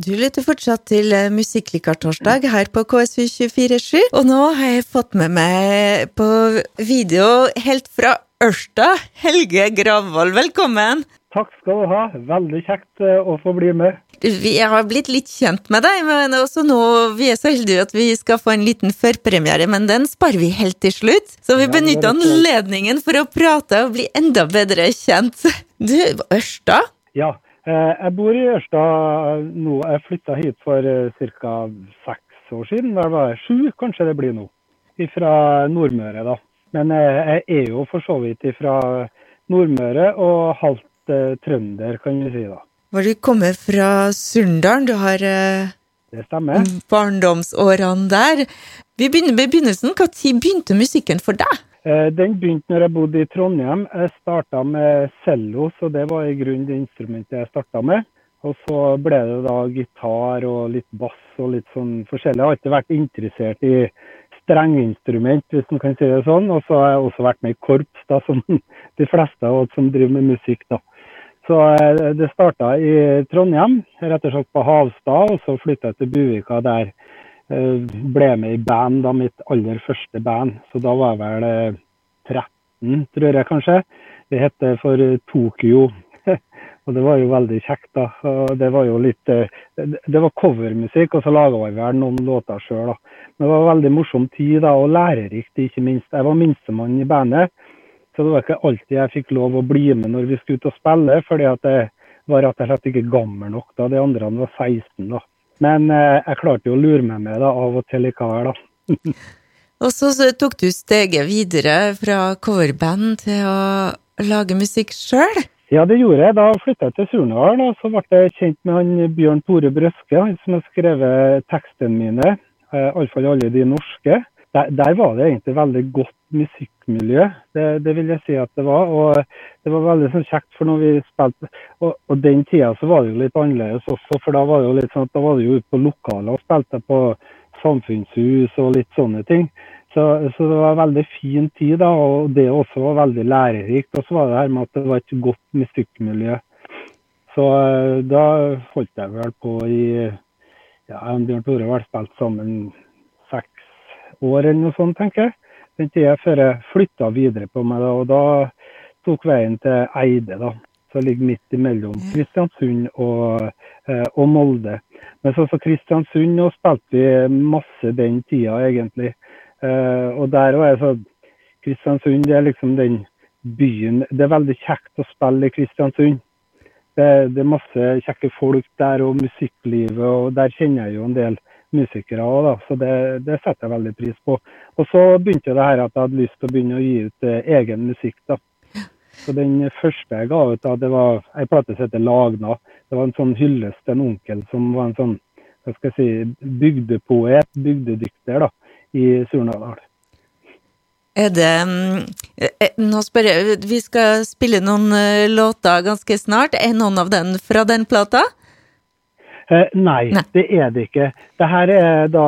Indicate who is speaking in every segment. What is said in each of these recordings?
Speaker 1: Du lytter fortsatt til Musikklikartorsdag Musikklikar-torsdag her på KSU247, og nå har jeg fått med meg på video helt fra Ørsta, Helge Gravvoll. Velkommen!
Speaker 2: Takk skal du ha. Veldig kjekt eh, å få bli med.
Speaker 1: Vi har blitt litt kjent med deg, men også nå vi er så heldige at vi skal få en liten førpremiere, men den sparer vi helt til slutt. Så vi benytter
Speaker 2: er
Speaker 1: anledningen for å prate og bli enda bedre kjent. Du, Ørsta?
Speaker 2: Ja, eh, jeg bor i Ørsta nå. Jeg flytta hit for ca. seks år siden. Da var jeg sju, kanskje det blir nå. Fra Nordmøre, da. Men eh, jeg er jo for så vidt fra Nordmøre og halvt eh, trønder, kan vi si da.
Speaker 1: Var du kommet fra Surndalen? du har eh,
Speaker 2: Det stemmer.
Speaker 1: barndomsårene der. Vi begynner med begynnelsen. Når begynte musikken for deg?
Speaker 2: Eh, Den begynte når jeg bodde i Trondheim. Jeg starta med cello, så det var i grunnen det instrumentet jeg starta med. Og så ble det da gitar og litt bass og litt sånn forskjellig. Jeg har alltid vært interessert i strengeinstrument, hvis man kan si det sånn. Og så har jeg også vært med i korps, da, som de fleste av oss som driver med musikk. da. Så eh, det starta i Trondheim, rett og slett på Havstad. Og så flytta jeg til Buvika der ble med i band, da, mitt aller første band. Så da var jeg vel eh, 13, tror jeg kanskje. Det heter for eh, Tokyo. og det var jo veldig kjekt, da. Det var jo litt eh, Det var covermusikk, og så laga vi vel noen låter sjøl, da. Men det var veldig morsom tid, da, og lærerikt, ikke minst. Jeg var minstemann i bandet. Så det var ikke alltid jeg fikk lov å bli med når vi skulle ut og spille, fordi at jeg var rett og slett ikke gammel nok da. De andre var 16, da. Men eh, jeg klarte jo å lure meg med det av og til likevel, da.
Speaker 1: Og så, så tok du steget videre fra coverband til å lage musikk sjøl.
Speaker 2: Ja, det gjorde jeg. Da flytta jeg til Surnadal, og så ble jeg kjent med han Bjørn Tore Brøske, han som har skrevet tekstene mine, eh, iallfall alle de norske. Der, der var det egentlig veldig godt musikkmiljø, det, det vil jeg si at det var. Og det var veldig sånn kjekt, for når vi spilte Og, og den tida så var det jo litt annerledes også, for da var det jo litt sånn at da var det jo ute på lokaler og spilte på samfunnshus og litt sånne ting. Så, så det var en veldig fin tid, da, og det også var veldig lærerikt. Og så var det her med at det var et godt musikkmiljø. Så eh, da holdt jeg vel på i ja, jeg og Bjørn Tore har spilt sammen seks år eller noe sånt, tenker jeg. Den tida før jeg flytta videre på meg, da, og da tok veien til Eide, da. Som ligger midt imellom Kristiansund og, eh, og Molde. Men så, så Kristiansund, nå spilte vi masse den tida, egentlig. Eh, og der var jeg sånn Kristiansund det er liksom den byen Det er veldig kjekt å spille i Kristiansund. Det, det er masse kjekke folk der, og musikklivet, og der kjenner jeg jo en del musikere òg, da. Så det, det setter jeg veldig pris på. Og så begynte det her at jeg hadde lyst til å begynne å gi ut eh, egen musikk, da. Så den første jeg ga ut, da, det var ei plate som heter Lagna. Det var en sånn hyllest til en onkel som var en sånn hva skal jeg si, bygdepoet, bygdedikter, da, i Surnadal.
Speaker 1: Er det mm, eh, Nå spør jeg, vi skal spille noen eh, låter ganske snart. Er noen av den fra den plata?
Speaker 2: Eh, nei,
Speaker 1: Nei.
Speaker 2: det er det ikke. Dette er da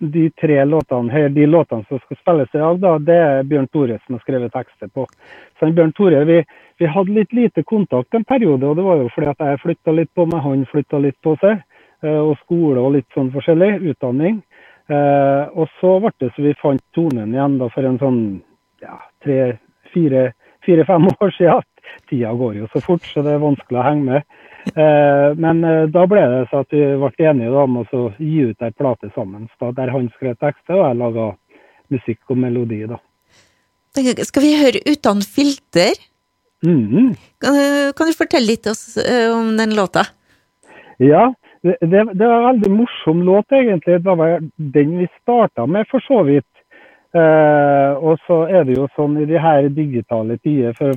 Speaker 2: de tre låtene, de låtene som skal spilles i dag, da, det er Bjørn Tore som har skrevet tekster på. Så Bjørn Tore, vi, vi hadde litt lite kontakt en periode, og det var jo fordi at jeg flytta litt på meg, han flytta litt på seg. eh, Og skole og litt sånn forskjellig, utdanning. Eh, og så ble det så vi fant tonen igjen da for en sånn ja, tre, fire, fire-fem år siden. Tida går jo så fort, så det er vanskelig å henge med. Eh, men eh, da ble det så at vi ble enige om å så gi ut ei plate sammen, der han skrev tekster og jeg laga musikk og melodi. da.
Speaker 1: Skal vi høre Uten filter?
Speaker 2: Mhm.
Speaker 1: Kan, kan du fortelle litt oss om den låta?
Speaker 2: Ja, det, det, det var en veldig morsom låt, egentlig. Det var den vi starta med, for så vidt. Eh, og så er det jo sånn i de her digitale tider, for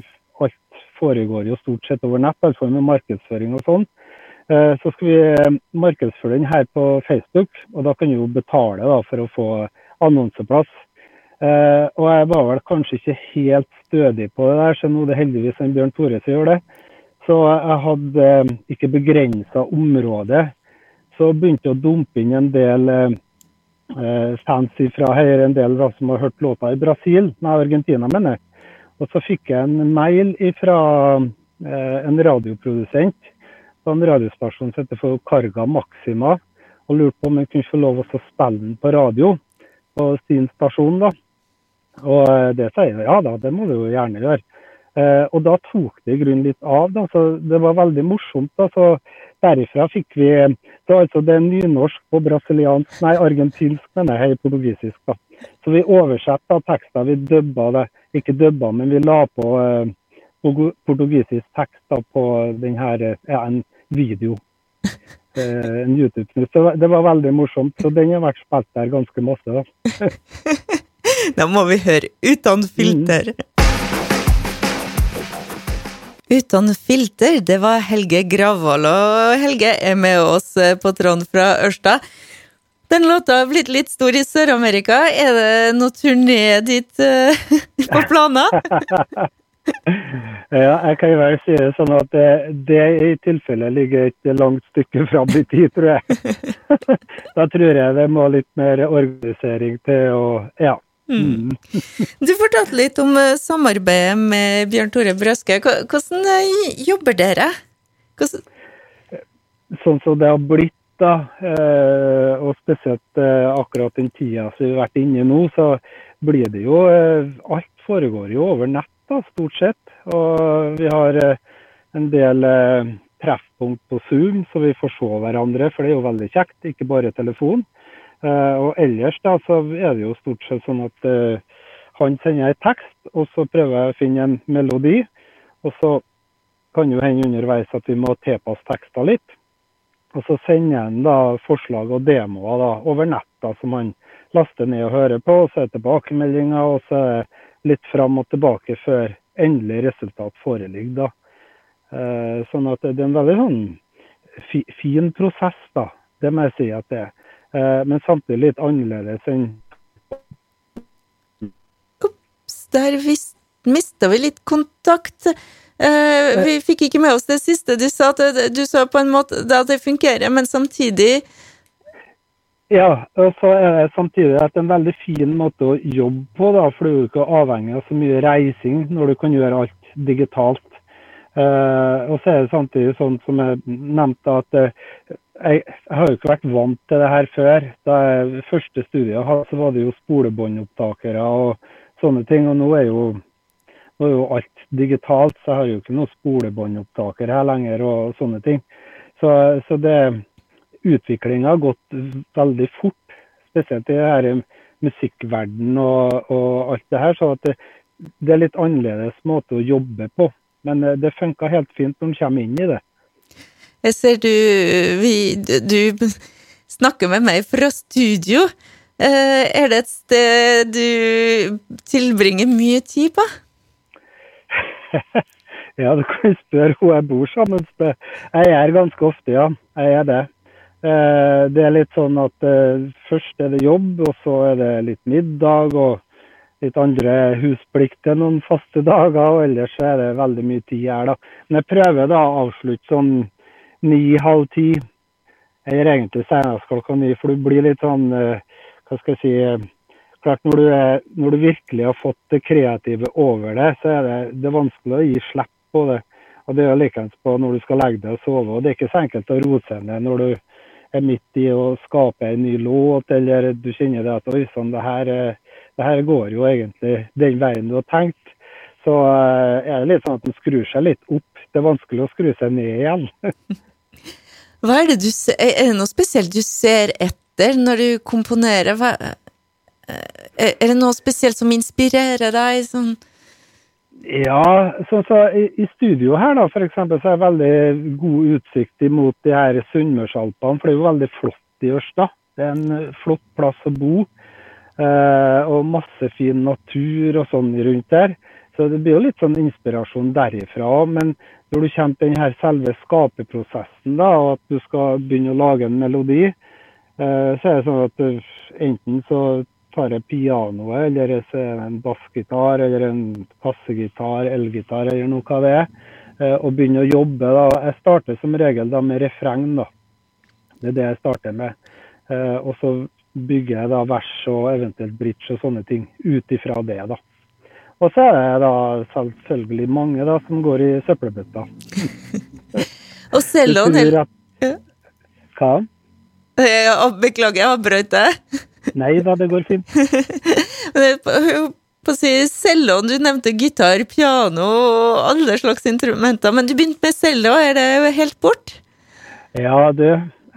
Speaker 2: foregår jo stort sett over nett, altså med markedsføring og sånn. Eh, så skal vi eh, markedsføre den her på Facebook, og da kan du jo betale da, for å få annonseplass. Eh, og jeg var vel kanskje ikke helt stødig på det der, så nå er det heldigvis en Bjørn Tore som gjør det. Så jeg hadde ikke begrensa området. Så begynte jeg å dumpe inn en del fans fra her, en del da, som har hørt låta i Brasil, nei, Argentina, mener jeg. Og så fikk jeg en mail fra eh, en radioprodusent. på en radiostasjon som heter for Carga Maxima, og lurte på om jeg kunne få lov å spille den på radio på sin stasjon. da. Og eh, det sier jeg ja da, det må du jo gjerne gjøre. Eh, og da tok det i grunnen litt av. da, så Det var veldig morsomt. da, så Derifra fikk vi så altså Det er nynorsk på brasiliansk, nei, argentinsk, mener jeg, portugisisk. da. Så vi oversatte tekster. Vi dubba det, ikke dubba, men vi la på eh, portugisisk tekst da, på denne, ja, en video. Eh, en YouTube-snutt. Det var veldig morsomt. Så den har vært spilt der ganske masse. Da,
Speaker 1: da må vi høre 'Uten filter'. Mm. Uten filter, det var Helge Gravvoll. Og Helge er med oss eh, på tråden fra Ørsta. Den låta har blitt litt stor i Sør-Amerika. Er det noe turné dit uh, på planer?
Speaker 2: ja, jeg kan jo vel si det sånn at det, det i tilfelle ligger et langt stykke fram i tid, tror jeg. da tror jeg det må litt mer organisering til og ja.
Speaker 1: Mm. Du fortalte litt om eh, samarbeidet med Bjørn Tore Brøske. Hvordan eh, jobber dere? Hvordan...
Speaker 2: Sånn som det har blitt, da, eh, og spesielt akkurat den tida som vi har vært inne nå, så blir det jo Alt foregår jo over nett, da, stort sett. Og vi har en del treffpunkt på Zoom, så vi får se hverandre, for det er jo veldig kjekt. Ikke bare telefon. Og ellers da, så er det jo stort sett sånn at han sender en tekst, og så prøver jeg å finne en melodi. Og så kan jo hende underveis at vi må tilpasse tekster litt. Og så sender han da forslag og demoer da, over nett som han laster ned og hører på. Og så er det tilbakemeldinger, og så er det litt fram og tilbake før endelig resultat foreligger. da. Eh, sånn at det er en veldig sånn fi, fin prosess, da. Det må jeg si at det er. Eh, men samtidig litt annerledes enn
Speaker 1: Ops, der mista vi litt kontakt. Uh, vi fikk ikke med oss det siste du sa, at du sa på en måte at det fungerer, men samtidig
Speaker 2: Ja, og så er det samtidig at det er en veldig fin måte å jobbe på, da, for du er jo ikke avhengig av så mye reising når du kan gjøre alt digitalt. Uh, og så er det samtidig sånn som jeg nevnte, at uh, jeg, har jo ikke vært vant til det her før. Da jeg første studiet hadde, så var det jo spolebåndopptakere og sånne ting. Og nå er, jo, nå er jo alt digitalt, så jeg har jo ikke noen spolebåndopptaker her lenger og sånne ting. Så, så det utviklinga har gått veldig fort, spesielt i her musikkverden og, og alt det her. Så det, det, er litt annerledes måte å jobbe på. Men det funka helt fint når en kommer inn i det.
Speaker 1: Jeg ser du vi, Du snakker med meg fra studio. Eh, er det et sted du tilbringer mye tid på?
Speaker 2: ja, du kan spørre hun jeg bor sammen med. Jeg er ganske ofte, ja. Jeg er det. Eh, det er litt sånn at eh, først er det jobb, og så er det litt middag og litt andre husplikter noen faste dager. Og ellers er det veldig mye tid her, da. Men jeg prøver da å avslutte sånn ni-halv ti. Eller egentlig senest klokka ni, for du blir litt sånn eh, Hva skal jeg si Klart, når du, er, når du virkelig har fått det kreative over det, så er det, det er vanskelig å gi slipp på det. Og Det er jo likeens på når du skal legge deg og sove. og Det er ikke så enkelt å roe seg ned når du er midt i å skape en ny låt, eller du kjenner det at oi sann, det, det, her går jo egentlig den veien du har tenkt. Så er det litt sånn at en skrur seg litt opp. Det er vanskelig å skru seg ned igjen.
Speaker 1: Hva er det du ser Er det noe spesielt du ser etter når du komponerer? Hva, eh, er det noe spesielt som inspirerer deg? Sånn?
Speaker 2: Ja, så, så i, i, studio her da, for eksempel, så er det veldig god utsikt imot de her Sunnmørsalpene. For det er jo veldig flott i Ørsta. Det er en eh, flott plass å bo. Eh, og masse fin natur og sånn rundt der. Så det blir jo litt sånn inspirasjon derifra. Men når du kommer til her selve skaperprosessen, da, og at du skal begynne å lage en melodi, eh, så er det sånn at enten så tar jeg pianoet, eller er en bassgitar, eller en kassegitar, elgitar, eller noe av det er, eh, og begynner å jobbe. da. Jeg starter som regel da med refreng, da. Det er det jeg starter med. Eh, og så bygger jeg da vers og eventuelt bridge og sånne ting ut ifra det, da. Og så er det da selvfølgelig mange da, som går i søppelbøtta.
Speaker 1: Og
Speaker 2: selv
Speaker 1: om.
Speaker 2: Hva?
Speaker 1: Eh, Beklager, jeg avbrøt deg.
Speaker 2: Nei da, det går fint.
Speaker 1: Men På, på å si cello, du nevnte gitar, piano og alle slags instrumenter, men du begynte med cello, er det helt bort?
Speaker 2: Ja, du.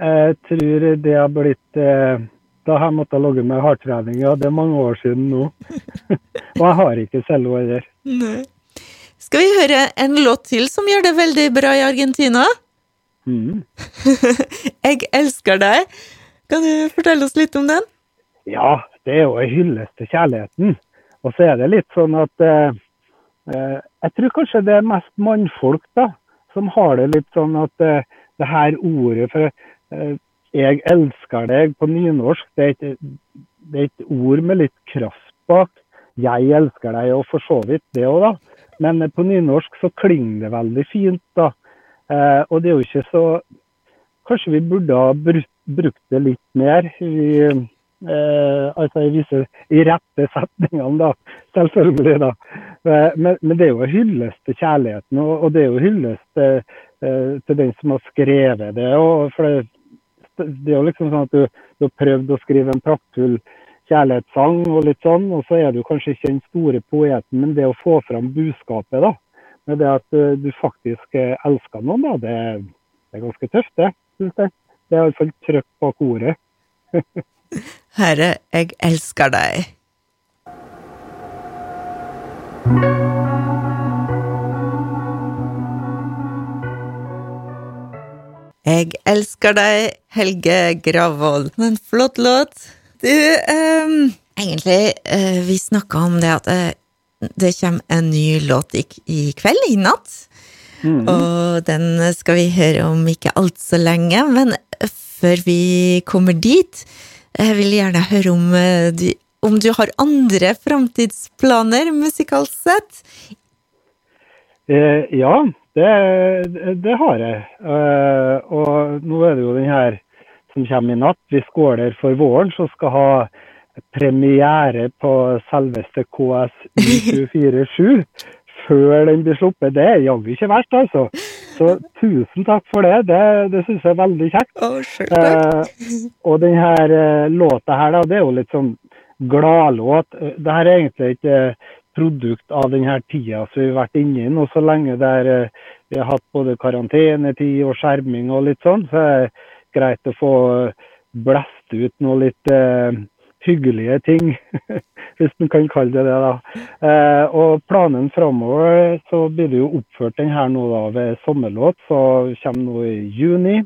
Speaker 2: Jeg tror det har blitt eh, Da har jeg måttet logge med hardtrening. Ja, det er mange år siden nå. Og jeg har ikke cello heller.
Speaker 1: Skal vi høre en låt til som gjør det veldig bra i Argentina?
Speaker 2: Mm.
Speaker 1: Jeg elsker deg. Kan du fortelle oss litt om den?
Speaker 2: Ja, det er jo en hyllest til kjærligheten. Og så er det litt sånn at eh, eh, Jeg tror kanskje det er mest mannfolk da, som har det litt sånn at eh, det her ordet for eh, 'jeg elsker deg' på nynorsk, det er, et, det er et ord med litt kraft bak. 'Jeg elsker deg' og for så vidt det òg, da. Men eh, på nynorsk så klinger det veldig fint, da. Eh, og det er jo ikke så Kanskje vi burde ha brukt, brukt det litt mer. Vi, eh, altså i viser i rette setningene, da. Selvfølgelig, da. Eh, Men, men det er jo en hyllest til kjærligheten, og, og det er jo hyllest til, eh, til den som har skrevet det. For det, det er jo liksom sånn at du, du har prøvd å skrive en praktfull kjærlighetssang og litt sånn, og så er du kanskje ikke den store poeten, men det å få fram budskapet, da. Med det at eh, du faktisk eh, elsker noen, da, det, det er ganske tøft, det. Synes jeg. Det er iallfall trøkk bak ordet.
Speaker 1: Herre, jeg elsker deg. Jeg elsker deg, Helge Gravold. En flott låt. Du, um, egentlig, uh, vi snakka om det at uh, det kommer en ny låt i, i kveld, i natt. Og den skal vi høre om ikke altfor lenge, men før vi kommer dit, jeg vil gjerne høre om, eh, du, om du har andre framtidsplaner musikalsk sett?
Speaker 2: Eh, ja, det, det har jeg. Eh, og nå er det jo den her som kommer i natt. Vi skåler for våren, som skal ha premiere på selveste KS247 før den blir sluppet. Det er jaggu ikke verst, altså. Så tusen takk for det. Det, det syns jeg er veldig kjekt.
Speaker 1: Oh.
Speaker 2: Eh, og denne her eh, låta her, da, det er jo litt sånn gladlåt. Eh, Det her er egentlig ikke eh, produkt av denne tida som vi har vært inne i nå så lenge der vi har hatt både karantenetid og skjerming og litt sånn. Så er det greit å få blæst ut noe litt eh, hyggelige ting, hvis man kan kalle det det. da. Eh, og planen framover, så blir det jo oppført den her nå da ved sommerlåt, så kommer nå i juni.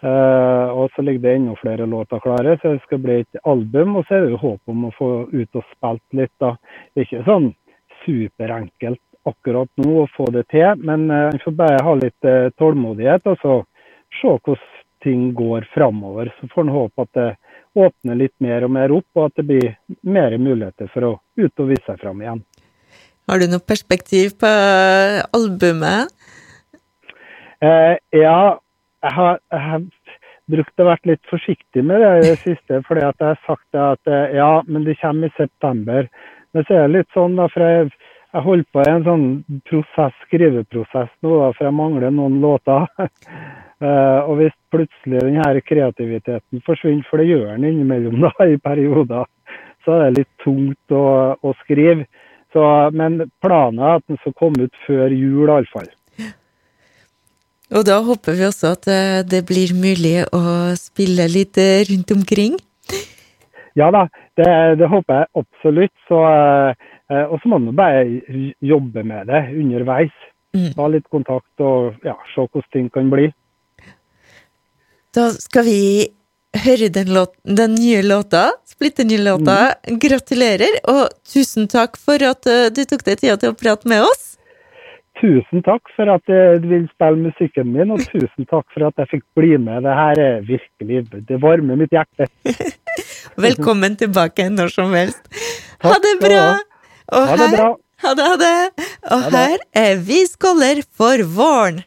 Speaker 2: Eh, og så ligger det enda flere låter klare, så det skal bli et album. Og så er det jo håp om å få ut og spilt litt, da. Det er ikke sånn superenkelt akkurat nå å få det til, men eh, får bare ha litt eh, tålmodighet og så se hvordan ting går framover. Så får en håpe at det åpner litt mer og mer opp, og at det blir mer muligheter for å ut og vise seg fram igjen.
Speaker 1: Har du noe perspektiv på eh, albumet?
Speaker 2: Eh, ja, jeg har, jeg har brukt å være litt forsiktig med det i det siste, fordi at jeg har sagt at eh, ja, men det kommer i september. Men så er det litt sånn, da, for jeg, jeg holder på i en sånn prosess, skriveprosess nå, da, for jeg mangler noen låter. Eh, og hvis plutselig denne kreativiteten forsvinner, for det gjør den innimellom da, i perioder, så er det litt tungt å, å skrive. Så, men planen er at den skal komme ut før jul, iallfall.
Speaker 1: Og da håper vi også at eh, det blir mulig å spille litt eh, rundt omkring.
Speaker 2: Ja da, det, det håper jeg absolutt. Så, og så må man bare jobbe med det underveis. Ta litt kontakt og ja, se hvordan ting kan bli.
Speaker 1: Da skal vi høre den, låt, den nye låta, splitter nye låta. Gratulerer, og tusen takk for at eh, du tok deg tida til å prate med oss.
Speaker 2: Tusen takk for at du vil spille musikken min, og tusen takk for at jeg fikk bli med. Det her er virkelig Det varmer mitt hjerte.
Speaker 1: Velkommen tilbake når som helst.
Speaker 2: Takk
Speaker 1: Ha det bra! Og
Speaker 2: Ha det
Speaker 1: her-
Speaker 2: bra.
Speaker 1: Ha det, ha det. Og
Speaker 2: Ha det.
Speaker 1: her er Vi skåler for våren.